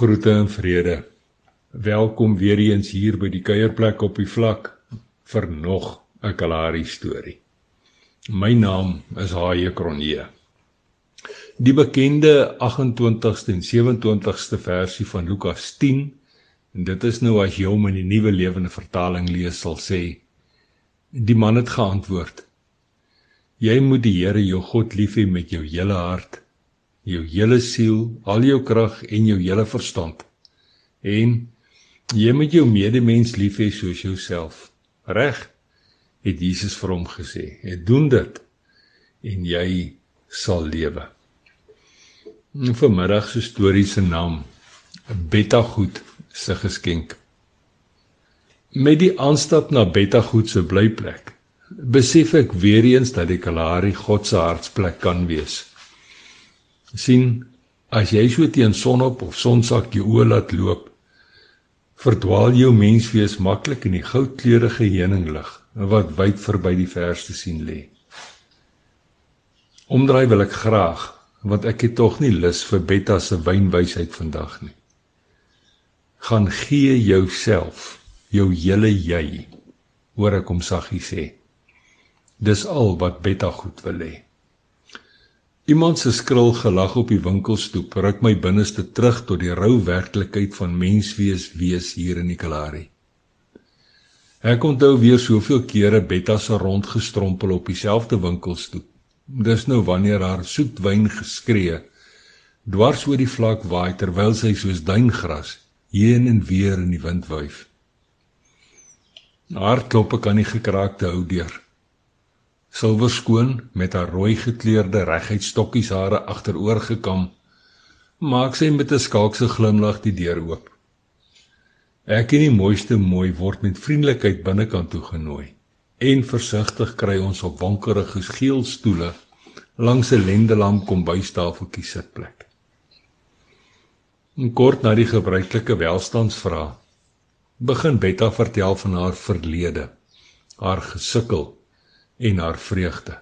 Groete en vrede. Welkom weer eens hier by die kuierplek op die vlak vir nog 'n Kalahari storie. My naam is Haie Kronje. Die bekende 28ste en 27ste versie van Lukas 10 en dit is nou as jy hom in die nuwe lewende vertaling lees sal sê die man het geantwoord Jy moet die Here jou God lief hê met jou hele hart jou hele siel, al jou krag en jou hele verstand. En jy moet jou medemens lief hê soos jouself. Reg? Het Jesus vir hom gesê. Ek doen dit en jy sal lewe. En vanmiddag se storie se naam Betta Goed se geskenk. Met die aanstap na Betta Goed se blyplek, besef ek weer eens dat die Kalahari God se hartsplek kan wees sien as jy so teen sonop of sonsak jou oë laat loop verdwaal jou menswees maklik in die goudkleurige heuninglig wat wyd verby die verste sien lê. Omdraai wil ek graag want ek het tog nie lus vir Betta se wynwysheid vandag nie. Gaan gee jouself jou hele jy hoor ek hom saggies sê. Dis al wat Betta goed wil hê Iemand se skril gelag op die winkelstoep ruk my binneste terug tot die rou werklikheid van menswees wees hier in die Kalahari. Ek onthou weer soveel kere Betta se rondgestrompel op dieselfde winkelstoep. Dis nou wanneer haar soetwyn geskree dwars oor die vlak waai terwyl sy soos duingras heen en weer in die wind wuif. Haar kloppe kan nie gekraakte hou deur silverskoon met haar rooi gekleurde reguit stokkies hare agteroor gekam, maak sy met 'n skalkse glimlag die deur oop. Ek en die mooiste mooi word met vriendelikheid binnekant toe genooi en versigtig kry ons op wankerige geel stoele langs 'n lendelam kombuistafeltjie sitplek. En kort na die gebruikelike welstandsvraag begin Betta vertel van haar verlede, haar gesukkel en haar vreugde.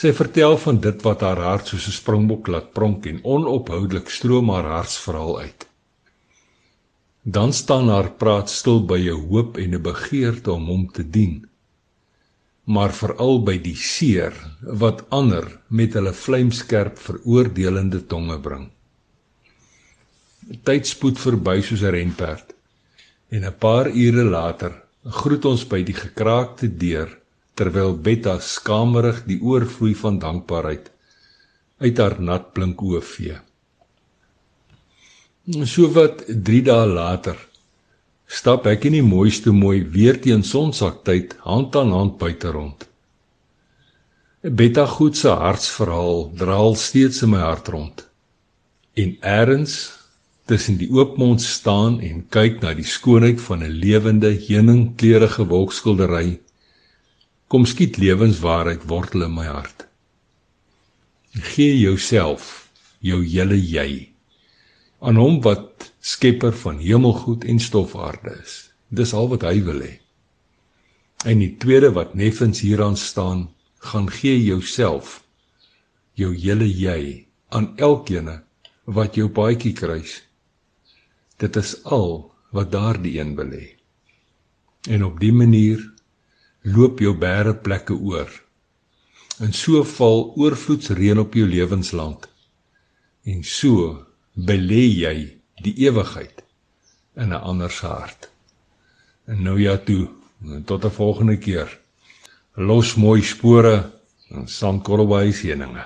Sy vertel van dit wat haar hart soos 'n springbok laat pronk en onophoudelik stroom haar hartsverhaal uit. Dan staan haar praat stil by 'n hoop en 'n begeerte om hom te dien. Maar veral by die seer wat ander met hulle vlamskerp veroordelende tonge bring. Tyd spoed verby soos 'n renperd. En 'n paar ure later groet ons by die gekraakte deur terwyl Betta skamerig die oorvloei van dankbaarheid uit haar nat blink oë vee. So wat 3 dae later stap ek in die mooiste mooi weer teen sonsaktyd hand aan hand buite rond. Betta goed se hartsverhaal draal steeds in my hart rond. En eers tussen die oop mond staan en kyk na die skoonheid van 'n lewende heuningkleurige wolkskildery kom skiet lewenswaarheid wortel in my hart. Gee jouself, jou hele jy aan hom wat skepper van hemelgoed en stofaarde is. Dis al wat hy wil hê. En die tweede wat neffens hieraan staan, gaan gee jouself, jou hele jy aan elkeen wat jou paadjie kruis. Dit is al wat daardie een wil hê. En op die manier loop jou bære plekke oor. En so val oorvloedsreën op jou lewensland. En so belê jy die ewigheid in 'n ander se hart. En nou ja toe, tot 'n volgende keer. Los mooi spore en sandkorrelbye seëninge.